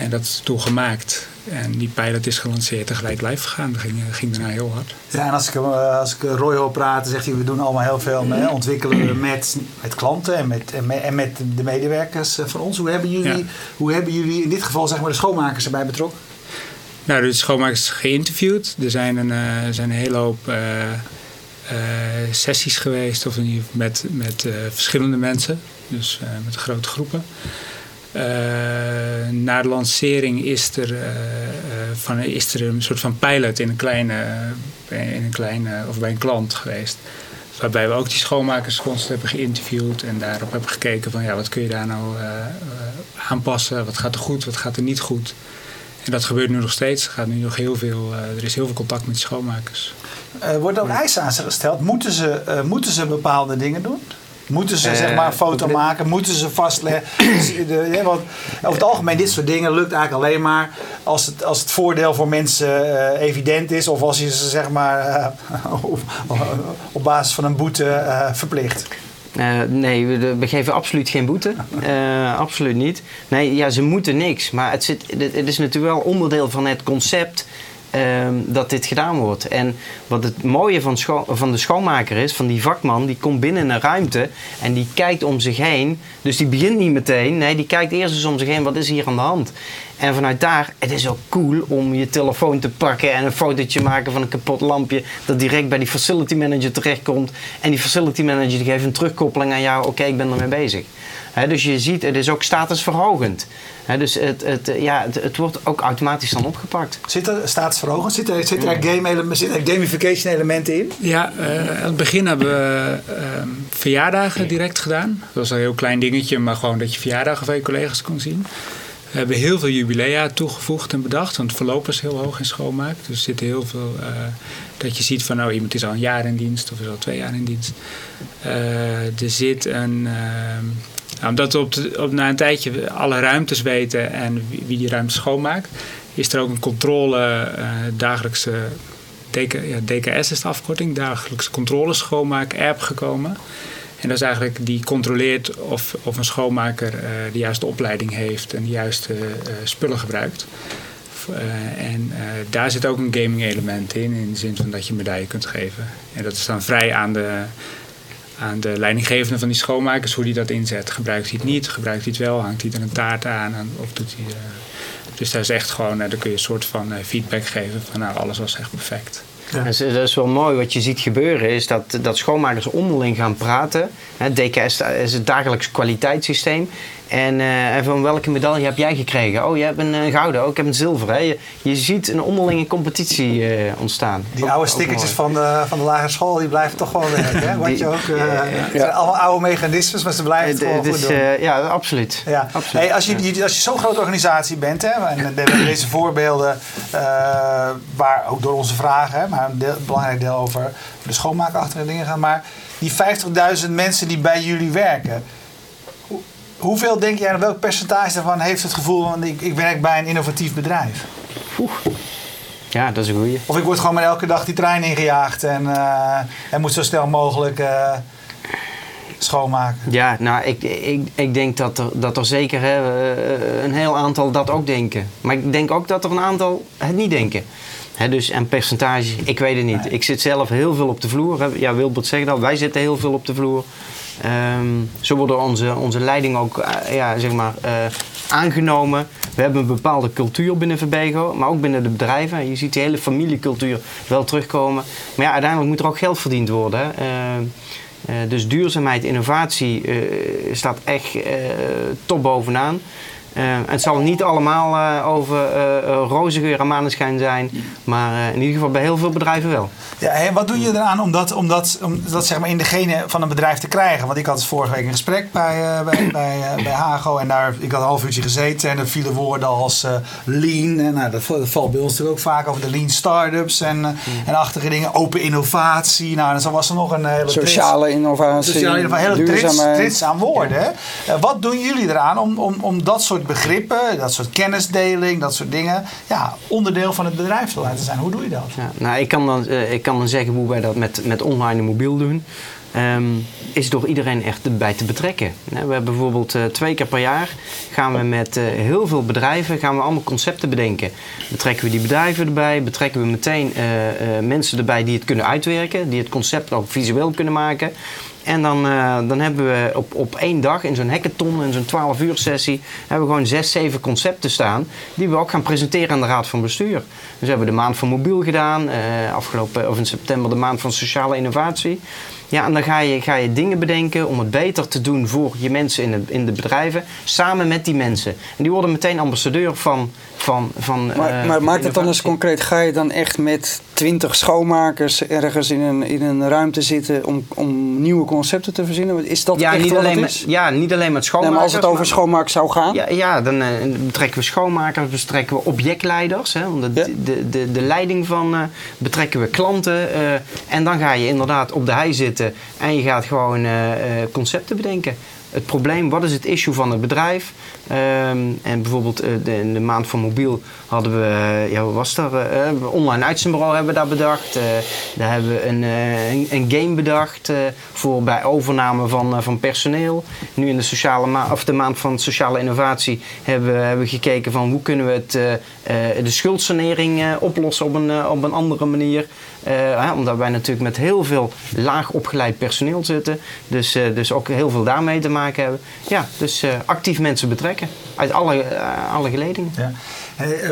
En dat is toen gemaakt. En die pilot is gelanceerd en gelijk live gegaan. Dat ging, ging daarna heel hard.
Ja, en als ik, eh, als ik Roy hoor praten, zegt hij: we doen allemaal heel veel met, ontwikkelen met, met klanten en met, en, met, en met de medewerkers eh, van ons. Hoe hebben, jullie,
Ja.
hoe hebben jullie in dit geval zeg maar, de schoonmakers erbij betrokken?
Nou, de schoonmakers geïnterviewd. Er zijn een, eh, zijn een hele hoop eh, eh, sessies geweest. Of in ieder geval met, met eh, verschillende mensen. Dus eh, met grote groepen. Eh, na de lancering is er, eh, eh, van, is er een soort van pilot in een kleine, in een kleine of bij een klant geweest. Waarbij we ook die schoonmakers constant hebben geïnterviewd en daarop hebben gekeken van ja, wat kun je daar nou aanpassen, wat gaat er goed, wat gaat er niet goed. En dat gebeurt nu nog steeds. Er, gaat nu nog heel veel, er is heel veel contact met die schoonmakers.
Worden ook eisen aan ze gesteld? Moeten ze, moeten ze bepaalde dingen doen? Moeten ze
Eh,
zeg maar een foto maken? Moeten ze vastleggen? Dus de- ja, want over het algemeen, dit soort dingen lukt eigenlijk alleen maar als het, als het voordeel voor mensen eh, evident is. Of als je ze zeg maar eh, op, op basis van een boete eh, verplicht.
Eh, nee, we, we geven absoluut geen boete. Eh, absoluut niet. Nee, ja, ze moeten niks. Maar het, zit, het, het is natuurlijk wel onderdeel van het concept ehm, dat dit gedaan wordt. En wat het mooie van, van de schoonmaker is, van die vakman, die komt binnen een ruimte en die kijkt om zich heen. Dus die begint niet meteen. Nee, die kijkt eerst eens om zich heen. Wat is hier aan de hand? En vanuit daar, het is ook cool om je telefoon te pakken en een fotootje maken van een kapot lampje. Dat direct bij die facility manager terechtkomt. En die facility manager die geeft een terugkoppeling aan jou. Oké, ik ben ermee bezig. Hè, dus je ziet, het is ook statusverhogend. Hè, dus het, het, ja, het, het wordt ook automatisch dan opgepakt.
Zit er staatsverhogend? Zit er, zit er game ele- zit er gamification elementen in?
Ja, eh, aan het begin hebben we ehm, verjaardagen direct gedaan. Dat was een heel klein dingetje, maar gewoon dat je verjaardagen van je collega's kon zien. We hebben heel veel jubilea toegevoegd en bedacht, want het verloop is heel hoog in schoonmaak. Dus er zit heel veel eh, dat je ziet van nou iemand is al een jaar in dienst of is al twee jaar in dienst. Eh, er zit een. nou, omdat we op, op, na een tijdje alle ruimtes weten en wie, die ruimte schoonmaakt, is er ook een controle eh, dagelijkse ja, DKS is de afkorting, dagelijkse controle schoonmaak app gekomen. En dat is eigenlijk die controleert of, of een schoonmaker eh, de juiste opleiding heeft en de juiste eh, spullen gebruikt. Eh, en daar zit ook een gaming element in, in de zin van dat je medaille kunt geven. En dat is dan vrij aan de, aan de leidinggevende van die schoonmakers hoe die dat inzet. Gebruikt hij het niet, gebruikt hij het wel, hangt hij er een taart aan of doet hij. dus daar is echt gewoon, dan kun je een soort van feedback geven van nou alles was echt perfect.
Ja.
Eh, dat is wel mooi. Wat je ziet gebeuren is dat, dat schoonmakers onderling gaan praten. DKS is het dagelijks kwaliteitssysteem. En, eh, en van welke medaille heb jij gekregen? Oh, je hebt een eh, gouden. Oh, ik heb een zilveren. Hè. Je, je ziet een onderlinge competitie eh, ontstaan.
Die
Ook-
oude
ook
stickertjes van de, van de lagere school, die blijven toch gewoon werken. Hè?
Die-
je ook,
ja.
het zijn allemaal oude mechanismes, maar ze blijven het gewoon
het
goed doen.
ja, absoluut.
Ja.
absoluut.
Hey, als je, als je zo'n grote organisatie bent, hè, en deze voorbeelden, waar ook door onze vragen, hè, maar een, deel- een belangrijk deel over de schoonmaakachtige dingen gaan, maar die 50.000 mensen die bij jullie werken, hoeveel denk jij, welk percentage daarvan heeft het gevoel van ik, ik werk bij een innovatief bedrijf?
Ja, dat is een goeie.
Of ik word gewoon maar elke dag die trein ingejaagd en, eh, en moet zo snel mogelijk eh, schoonmaken.
Ja, nou, ik, ik, ik denk dat er, dat er zeker hè, eh, een heel aantal dat ook denken. Maar ik denk ook dat er een aantal het niet denken. Hè, dus en percentage, ik weet het niet. Ik zit zelf heel veel op de vloer. Ja, Wilbert zegt dat, wij zitten heel veel op de vloer. Ehm, zo worden onze, onze leiding ook eh, ja, zeg maar, eh, aangenomen. We hebben een bepaalde cultuur binnen Verbego, maar ook binnen de bedrijven. Je ziet die hele familiecultuur wel terugkomen. Maar ja, uiteindelijk moet er ook geld verdiend worden. Eh, dus duurzaamheid, innovatie staat echt top bovenaan. Eh, het zal niet allemaal eh, over eh, roze geur en maneschijn zijn, maar eh, in ieder geval bij heel veel bedrijven wel.
Ja, en wat doe je eraan om dat, om dat, om dat zeg maar in de genen van een bedrijf te krijgen? Want ik had vorige week een gesprek bij, eh, bij, bij, eh, bij Hago en daar, ik had een half uurtje gezeten en er vielen woorden als eh, lean. En, nou, dat, dat valt bij ons natuurlijk ook vaak over de lean startups en, eh, en achtige dingen. Open innovatie. Nou, en zo was er nog een hele trits.
Sociale innovatie,
Sociale innovatie, hele trits, trits aan woorden. Eh, wat doen jullie eraan om, om, om dat soort begrippen, dat soort kennisdeling, dat soort dingen, ja, onderdeel van het bedrijf te laten zijn? Hoe doe je dat?
Ja, nou, ik, kan dan, eh, ik kan dan zeggen hoe wij dat met, met online en mobiel doen. Ehm, is door iedereen echt erbij te betrekken. Nou, We hebben bijvoorbeeld eh, twee keer per jaar gaan we met eh, heel veel bedrijven gaan we allemaal concepten bedenken. Betrekken we die bedrijven erbij, betrekken we meteen mensen erbij die het kunnen uitwerken, die het concept ook visueel kunnen maken. En dan, eh, dan hebben we op, op één dag in zo'n hackathon, in zo'n 12 uur sessie, hebben we gewoon zes, zeven concepten staan die we ook gaan presenteren aan de Raad van Bestuur. Dus we hebben de maand van mobiel gedaan, eh, afgelopen, of in september de maand van sociale innovatie. Ja, en dan ga je, ga je dingen bedenken om het beter te doen voor je mensen in de, in de bedrijven, samen met die mensen. En die worden meteen ambassadeur van. van, van
Maar,
eh,
maar maakt het dan eens concreet? Ga je dan echt met twintig schoonmakers ergens in een, in een ruimte zitten om, om nieuwe concepten te verzinnen? Is dat
Ja
echt
niet, alleen met, ja, niet alleen met
Nee,
schoonmakers.
maar als het over schoonmaak zou gaan?
Ja, ja dan eh, betrekken we schoonmakers, betrekken we objectleiders. Hè, de,
Ja.
de, de, de leiding van eh, betrekken we klanten. en dan ga je inderdaad op de hei zitten en je gaat gewoon eh, eh, concepten bedenken. Het probleem, wat is het issue van het bedrijf? Ehm, en bijvoorbeeld eh, de, in de maand van mobiel hadden we, ja, was eh, online uitzendbureau hebben we daar bedacht. Daar hebben we een, een, game bedacht voor bij overname van, van personeel. Nu in de, sociale ma of de maand van sociale innovatie hebben, we- hebben gekeken van hoe kunnen we het, de schuldsanering oplossen op een, op een andere manier. Eh, hè, omdat wij natuurlijk met heel veel laag opgeleid personeel zitten. Dus, eh, dus ook heel veel daarmee te maken hebben. Ja, dus eh, actief mensen betrekken. Uit alle, alle geledingen.
Ja.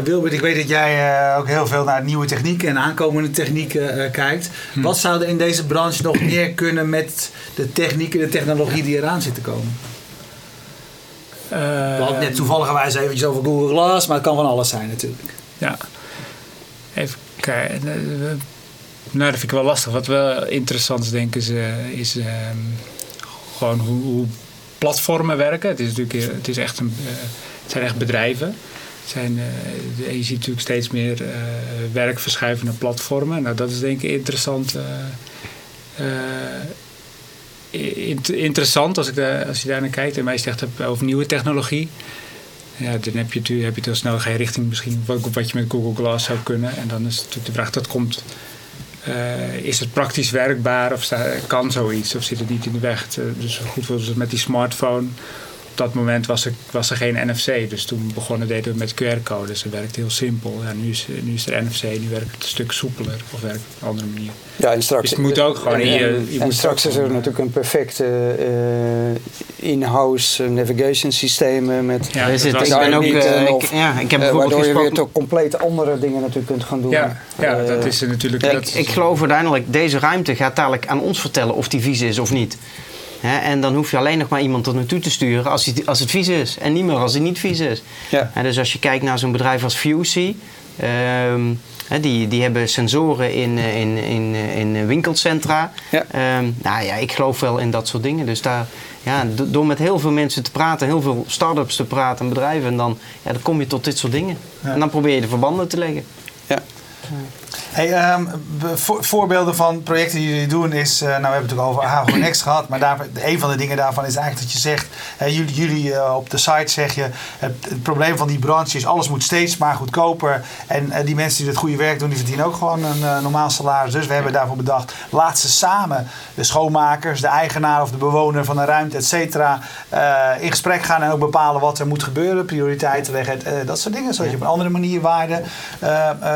Wilbert, ik weet dat jij eh, ook heel veel naar nieuwe technieken en aankomende technieken eh, kijkt. Wat zou er in deze branche nog meer kunnen met de technieken, de technologie die eraan zit te komen?
Eh,
We hadden net toevallig eventjes over Google Glass, maar het kan van alles zijn natuurlijk.
Ja. Even kijken. Nou, dat vind ik wel lastig. Wat wel interessant denk ik, is, eh, is ehm, gewoon hoe, hoe platformen werken. Het is natuurlijk het is echt een, eh, het zijn echt bedrijven. Zijn, eh, je ziet natuurlijk steeds meer werk verschuiven naar platformen. Nou, dat is denk ik interessant. int- interessant als, ik daar, als je daar naar kijkt. En mij zegt over nieuwe technologie. Ja, dan heb je, heb je heel snel je richting misschien wat, wat je met Google Glass zou kunnen. En dan is natuurlijk de vraag dat komt. Eh, is het praktisch werkbaar of kan zoiets of zit het niet in de weg? Eh, dus goed was het met die smartphone. Op dat moment was er, was er geen NFC. Dus toen begonnen deden we met QR-codes. Dat werkt heel simpel. Ja, nu, is, nu is er NFC, nu werkt het een stuk soepeler of werkt het op een andere manier.
Ja, en straks,
Dus het moet ook gewoon je-
en-
je
en
moet
straks is er
gewoon,
natuurlijk een perfecte eh, in-house eh, navigation systeem met
Ja, was
ik ben ook,
niet,
eh,
eh,
ik,
of-
ja, ik heb
eh,
bijvoorbeeld
waardoor je weer toch compleet andere dingen natuurlijk kunt gaan doen.
Ja, ja
Eh,
dat is er natuurlijk.
Ja,
dat
ik,
is-
ik geloof uiteindelijk, deze ruimte gaat dadelijk aan ons vertellen of die vies is of niet. Hè, en dan hoef je alleen nog maar iemand er naartoe te sturen als, hij, als het vies is. En niet meer als het niet vies is.
Ja.
Dus als je kijkt naar zo'n bedrijf als Fusey. ehm, die, die hebben sensoren in, eh, in, in, eh, in winkelcentra.
Ja.
Ehm, nou ja, ik geloof wel in dat soort dingen. Dus daar, ja, do- door met heel veel mensen te praten, heel veel start-ups te praten en bedrijven, en dan, ja, dan kom je tot dit soort dingen.
Ja.
En dan probeer je de verbanden te leggen.
Ja.
Hey, voor- voorbeelden van projecten die jullie doen is, eh, nou we hebben het natuurlijk over Hago Next gehad, maar daar, een van de dingen daarvan is eigenlijk dat je zegt, jullie, jullie eh, op de site zeg je, het, probleem van die branche is alles moet steeds maar goedkoper en eh, die mensen die het goede werk doen, die verdienen ook gewoon een normaal salaris. Dus we hebben daarvoor bedacht, laat ze samen, de schoonmakers, de eigenaar of de bewoner van een ruimte, et cetera, in gesprek gaan en ook bepalen wat er moet gebeuren, prioriteiten leggen, dat soort dingen, zodat je op een andere manier waarde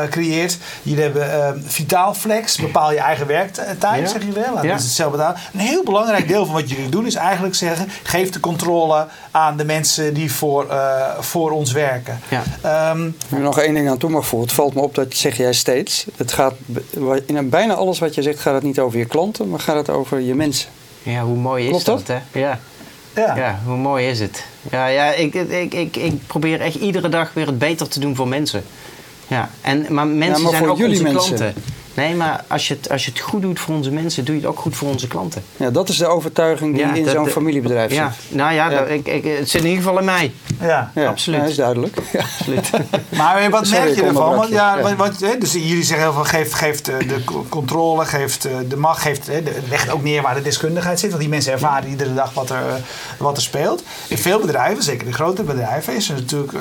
creëert. Hebben eh, Vitaal Flex, bepaal je eigen werktijd,
Ja.
zeg je wel. Laat
Ja.
mensen het zelf betalen. Een heel belangrijk deel van wat jullie doen is eigenlijk zeggen, geef de controle aan de mensen die voor, eh, voor ons werken.
Ja.
Ehm,
nog één ding aan toe mag voegen. Het valt me op, dat zeg jij steeds. Het gaat, in bijna alles wat je zegt gaat het niet over je klanten, maar gaat het over je mensen.
Ja, hoe mooi is
Klopt
dat, hè? Ja.
ja.
Ja, hoe mooi is het? Ja, ja ik, ik, ik, ik probeer echt iedere dag weer het beter te doen voor mensen. Ja, en, maar mensen
maar
zijn ook onze
mensen.
klanten. Nee, maar als je, het, als je het goed doet voor onze mensen, doe je het ook goed voor onze klanten.
Ja, dat is de overtuiging die
Ja,
in zo'n familiebedrijf
Ja,
zit.
nou ja,
Ja.
dat- ik, ik, het zit in ieder geval in mij.
Ja.
Ja,
absoluut.
Dat is duidelijk. Ja.
Absoluut.
Maar wat
Sorry,
merk je ervan? Want, ja,
Ja.
Wat, wat- hè, dus jullie zeggen heel veel, geeft, geeft eh, de controle, geeft eh, de macht, geeft, hè, de- legt ook neer waar de deskundigheid zit. Want die mensen ervaren iedere dag wat er, eh, wat er speelt. In veel bedrijven, zeker de grote bedrijven, is er natuurlijk eh,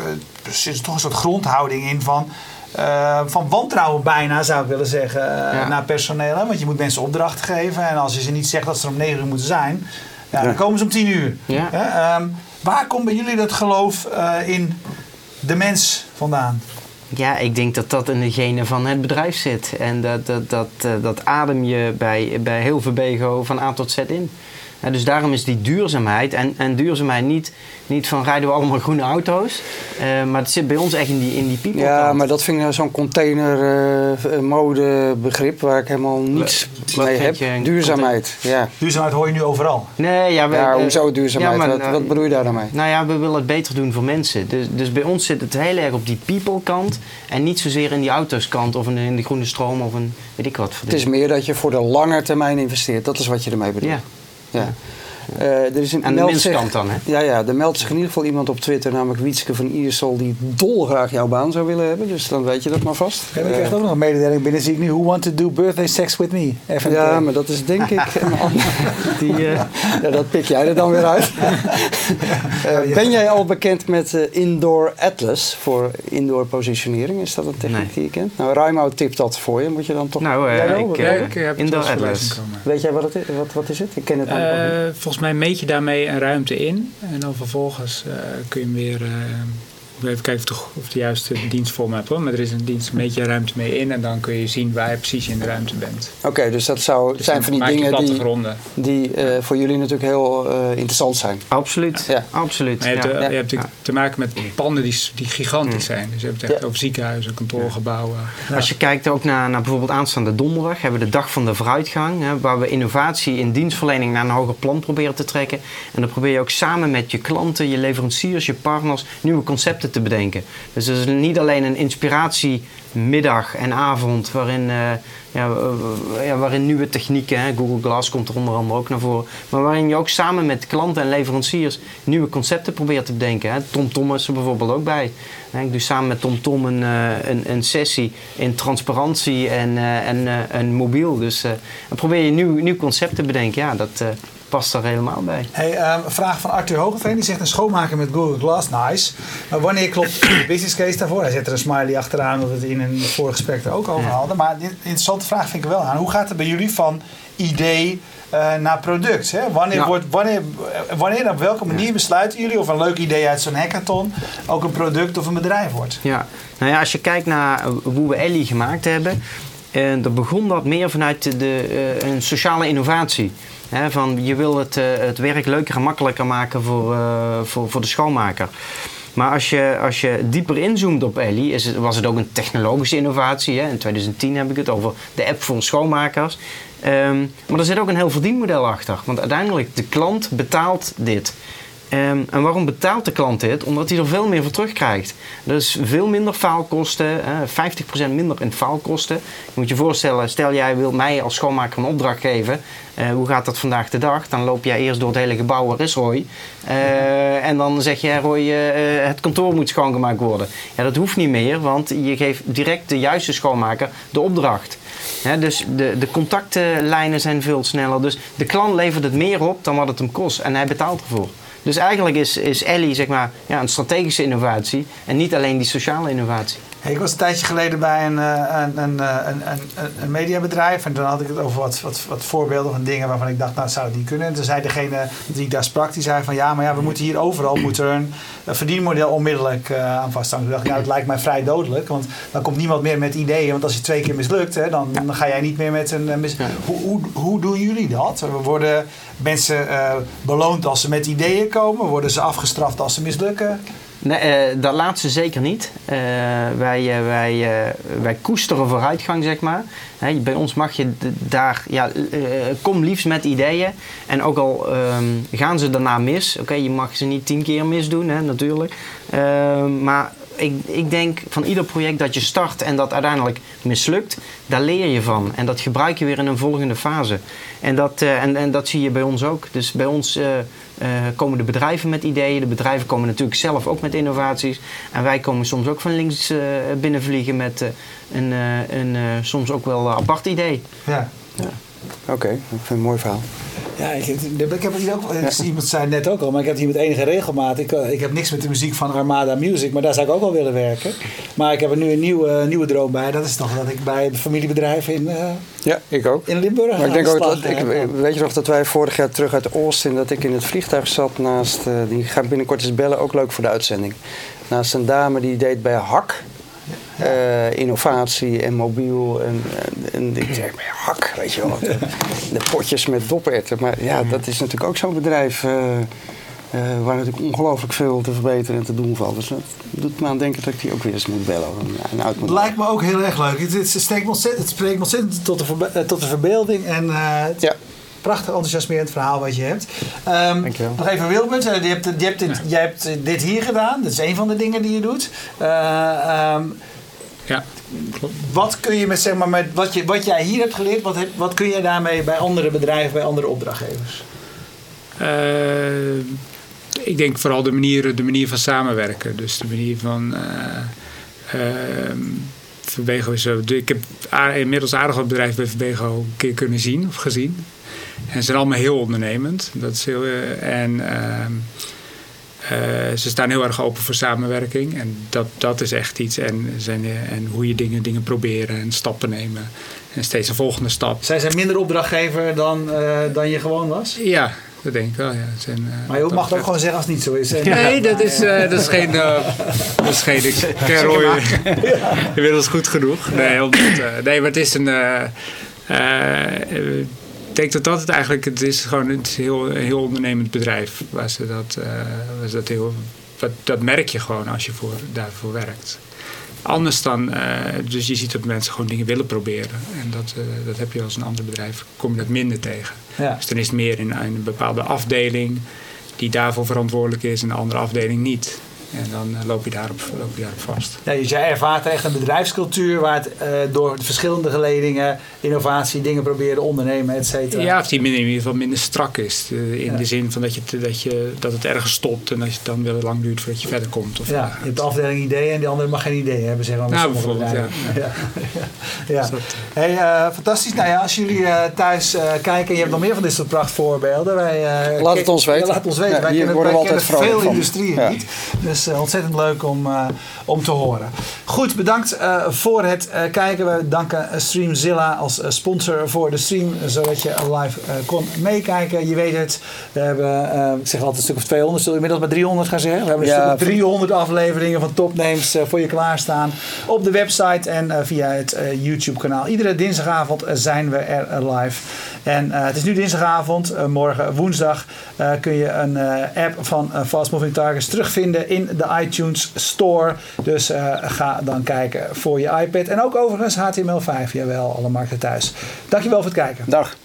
er toch een soort grondhouding in van... eh, van wantrouwen bijna zou ik willen zeggen eh,
Ja.
naar personeel. Want je moet mensen opdrachten geven. En als je ze niet zegt dat ze er om 9 uur moeten zijn, ja,
Ja.
dan komen ze om 10 uur. Ehm, waar komt bij jullie dat geloof eh, in de mens vandaan?
Ja, ik denk dat dat in de genen van het bedrijf zit. En dat, dat, dat, dat adem je bij, bij heel Verbego van A tot Z in. Ja, dus daarom is die duurzaamheid, en, en duurzaamheid niet, niet van rijden we allemaal groene auto's, eh, maar het zit bij ons echt in die, in die people
Ja,
kant.
maar dat vind ik nou zo'n container begrip waar ik helemaal niets
wat
mee heb. Duurzaamheid, ja.
Duurzaamheid hoor je nu overal.
Nee, ja, we,
Ja,
eh,
hoezo duurzaamheid?
ja, maar,
wat,
eh,
wat bedoel je daar dan mee?
Nou ja, we willen het beter doen voor mensen. Dus, dus bij ons zit het heel erg op die people kant en niet zozeer in die auto's kant of in, in de groene stroom of een weet ik wat. voor
Het is meer dat je voor de lange termijn investeert. Dat is wat je ermee bedoelt.
Ja.
Ja. Eh, er is een,
Aan de winstkant dan, hè?
Ja, ja, er meldt zich in ieder geval iemand op Twitter, namelijk Wietske van Iersel, die dolgraag jouw baan zou willen hebben. Dus dan weet je dat maar vast.
Ja, ik krijg ook nog een mededeling binnen, zie ik nu. Who want to do birthday sex with me? Even
ja,
eh,
maar dat is denk ik een ander.
Die, eh,
Ja, dat pik jij er dan weer uit. Eh, ben jij al bekend met eh, Indoor Atlas voor indoor positionering? Is dat een techniek
Nee.
die je kent? Nou, Raimo tipt dat voor je. Moet je dan toch...
nou, eh, ik, eh,
heb
Indoor Atlas.
Weet jij wat het is? Wat, wat is het? Ik ken het ook niet.
Eh, volgens mij meet je daarmee een ruimte in. En dan vervolgens eh, kun je hem weer... wil even kijken of de, of de juiste dienstvorm hebt hoor. Maar er is een dienst, een ruimte mee in. En dan kun je zien waar je precies in de ruimte bent.
Oké, dus dat zou,
Dus
zijn van die dingen die, die eh, voor jullie natuurlijk heel eh, interessant zijn.
Absoluut,
Ja.
absoluut.
Maar je hebt,
ja.
ja.
je hebt natuurlijk te maken met panden die, die gigantisch zijn. Dus je hebt het echt
Ja.
over ziekenhuizen, kantoorgebouwen.
Als je kijkt ook naar, naar bijvoorbeeld aanstaande donderdag, hebben we de dag van de vooruitgang, hè, waar we innovatie in dienstverlening naar een hoger plan proberen te trekken. En dan probeer je ook samen met je klanten, je leveranciers, je partners nieuwe concepten te bedenken. Dus het is niet alleen een inspiratiemiddag en avond waarin, eh, ja, ja, waarin nieuwe technieken, hè, Google Glass komt er onder andere ook naar voren, maar waarin je ook samen met klanten en leveranciers nieuwe concepten probeert te bedenken. Hè. Tom Tom is er bijvoorbeeld ook bij. Ik doe samen met Tom Tom een, eh, een, een sessie in transparantie en, eh, en, mobiel. Dus dan probeer je nieuw, nieuw concept te bedenken. Ja, dat past er helemaal bij.
Hey, ehm, vraag van Arthur Hogeveen. Die zegt een schoonmaker met Google Glass. Nice. Maar wanneer klopt de business case daarvoor? Hij zet er een smiley achteraan. Dat we het in een vorig gesprek er ook over hadden. Maar een interessante vraag vind ik wel aan. Hoe gaat het bij jullie van idee eh, naar product? Hè? Wanneer,
Ja.
wordt, wanneer, wanneer en op welke manier besluiten jullie of een leuk idee uit zo'n hackathon ook een product of een bedrijf wordt?
Ja, nou ja, als je kijkt naar hoe we Ellie gemaakt hebben, eh, dan begon dat meer vanuit de, eh, een sociale innovatie. Van je wil het, eh, het werk leuker en makkelijker maken voor, eh, voor, voor de schoonmaker. Maar als je, als je dieper inzoomt op Ellie, is het, was het ook een technologische innovatie. Hè? In 2010 heb ik het over de app voor schoonmakers. Ehm, maar er zit ook een heel verdienmodel achter. Want uiteindelijk, de klant betaalt dit. Ehm, en waarom betaalt de klant dit? Omdat hij er veel meer voor terugkrijgt. Dus veel minder faalkosten, eh, 50% minder in faalkosten. Je moet je voorstellen, stel jij wil mij als schoonmaker een opdracht geven. Eh, hoe gaat dat vandaag de dag? Dan loop jij eerst door het hele gebouw, waar is Roy? Eh, en dan zeg je, Roy, eh, het kantoor moet schoongemaakt worden. Ja, dat hoeft niet meer, want je geeft direct de juiste schoonmaker de opdracht. Dus de, de contactlijnen zijn veel sneller. Dus de klant levert het meer op dan wat het hem kost. En hij betaalt ervoor. Dus eigenlijk is, is Ellie zeg maar, ja, een strategische innovatie. En niet alleen die sociale innovatie.
Hey, ik was een tijdje geleden bij een, eh, een, een, eh, een, een, een mediabedrijf. En toen had ik het over wat, wat, wat voorbeelden van dingen waarvan ik dacht, nou zou die kunnen. En toen zei degene die ik daar sprak, die zei van ja, maar ja, we moeten hier overal moet er een, verdienmodel onmiddellijk eh, aan vasthangen. Toen dacht ik, nou, het lijkt mij vrij dodelijk. Want dan komt niemand meer met ideeën. Want als je twee keer mislukt, hè, dan, dan ga jij niet meer met een... mis- hoe, hoe, hoe doen jullie dat? Worden mensen beloond als ze met ideeën komen? Worden ze afgestraft als ze mislukken?
Nee, eh, dat laatste zeker niet. Eh, wij, eh, wij, wij koesteren vooruitgang, zeg maar. Bij ons mag je daar, ja, kom liefst met ideeën. En ook al ehm, gaan ze daarna mis, oké, je mag ze niet tien keer misdoen, hè, natuurlijk. Ehm, maar ik, ik denk van ieder project dat je start en dat uiteindelijk mislukt, daar leer je van. En dat gebruik je weer in een volgende fase. En dat, eh, en, en dat zie je bij ons ook. Dus bij ons eh, eh, komen de bedrijven met ideeën. De bedrijven komen natuurlijk zelf ook met innovaties. En wij komen soms ook van links eh, binnenvliegen met eh, een, eh, een eh, soms ook wel apart idee.
Ja.
Oké, dat vind ik een mooi verhaal.
Ja, ik, heb- ik heb hier ook, iemand zei het net ook al, maar ik heb hier met enige regelmaat. Ik, eh, ik heb niks met de muziek van Armada Music, maar daar zou ik ook wel willen werken. Maar ik heb er nu een nieuwe, nieuwe droom bij. Dat is toch dat ik bij het familiebedrijf in, eh,
Ja, ik ook.
in Limburg
Maar ik denk
de
ook dat ik, weet je nog dat wij vorig jaar terug uit Austin, dat ik in het vliegtuig zat naast, eh, die ga ik binnenkort eens bellen, ook leuk voor de uitzending. Naast een dame die deed bij Hak. Eh, innovatie en mobiel. En, en, en ik zeg, maar hak, weet je wel. De, de potjes met doperten. Maar ja, dat is natuurlijk ook zo'n bedrijf... eh, eh, waar natuurlijk ongelooflijk veel te verbeteren en te doen valt. Dus dat doet me aan denken dat ik die ook weer eens moet bellen. En, moet
Het lijkt me ook heel erg leuk. Het, het, steekt ontzettend, het spreekt ontzettend tot de, verbe- eh, tot de verbeelding. En eh, het
Ja.
prachtig enthousiasmerend verhaal wat je hebt.
Dankjewel.
nog even Wilbert, eh, je hebt, je hebt dit, jij hebt eh, dit hier gedaan. Dat is een van de dingen die je doet. Eh, ehm,
Ja, klopt.
wat kun je met, zeg maar, met wat, je, wat jij hier hebt geleerd, wat, heb, wat kun jij daarmee bij andere bedrijven, bij andere opdrachtgevers?
Eh, ik denk vooral de manier, de manier van samenwerken. Dus de manier van. eh ehm, Verbego is zo. Ik heb inmiddels aardig wat bedrijven bij Verbego een keer kunnen zien of gezien. En ze zijn allemaal heel ondernemend. Dat is heel, eh, en ehm, eh, ze staan heel erg open voor samenwerking. En dat, dat is echt iets. En, zijn, eh, en hoe je dingen, dingen proberen en stappen nemen. En steeds een volgende stap.
Zij zijn minder opdrachtgever dan, eh, dan je gewoon was?
Ja, dat denk ik wel. Ja. Zijn, eh,
Maar je mag het ook gewoon zeggen als het niet zo is. En-
Nee, dat is, eh, dat is geen. eh, dat is geen. Ik ken Roy inmiddels goed genoeg. Nee, omdat, eh, nee maar het is een. Eh, eh, ik denk dat dat het eigenlijk. Het is gewoon het is heel, een heel ondernemend bedrijf. Waar ze dat, eh, waar ze dat, heel, dat, dat merk je gewoon als je voor, daarvoor werkt. Anders dan, eh, dus je ziet dat mensen gewoon dingen willen proberen. En dat, eh, dat heb je als een ander bedrijf, kom je dat minder tegen.
Ja.
Dus dan is het meer in een bepaalde afdeling die daarvoor verantwoordelijk is en de andere afdeling niet. En dan eh, loop, je daarop, loop je daarop vast.
Ja, dus jij ervaart echt een bedrijfscultuur waar het eh, door de verschillende geledingen, innovatie, dingen proberen ondernemen, et cetera.
Ja, of die minder, in ieder geval minder strak is. eh, In
Ja.
de zin van dat, je, dat, je, dat het ergens stopt en dat het dan wel lang duurt voordat je verder komt. Of,
Ja, je hebt de afdeling ideeën en die andere mag geen ideeën hebben, zeg maar.
Nou, bijvoorbeeld.
Ja. ja.
Dus
Hey, fantastisch. Nou ja, als jullie eh, thuis eh, kijken en je hebt nog meer van dit soort prachtvoorbeelden. Wij, eh,
Laat het ons weten.
Ja, laat het ons weten.
Ja,
wij
hier
kennen,
worden we altijd
veel
van.
industrieën
Ja.
niet. Dus eh, ontzettend leuk om, eh, om te horen. Goed, bedankt eh, voor het kijken. We danken Streamzilla als sponsor voor de stream. Zodat je live kon meekijken. Je weet het. We hebben, ik zeg altijd een stuk of 200. Zullen we inmiddels maar 300 gaan zeggen? We hebben een
Ja,
stuk of 300 afleveringen van Topnames voor je klaarstaan. Op de website en via het eh, YouTube kanaal. Iedere dinsdagavond zijn we er live. En eh, het is nu dinsdagavond. Eh, morgen woensdag eh, kun je een app van Fast Moving Targets terugvinden in de iTunes Store. Dus ga dan kijken voor je iPad. En ook overigens HTML5. Jawel, alle markten thuis. Dankjewel voor het kijken.
Dag.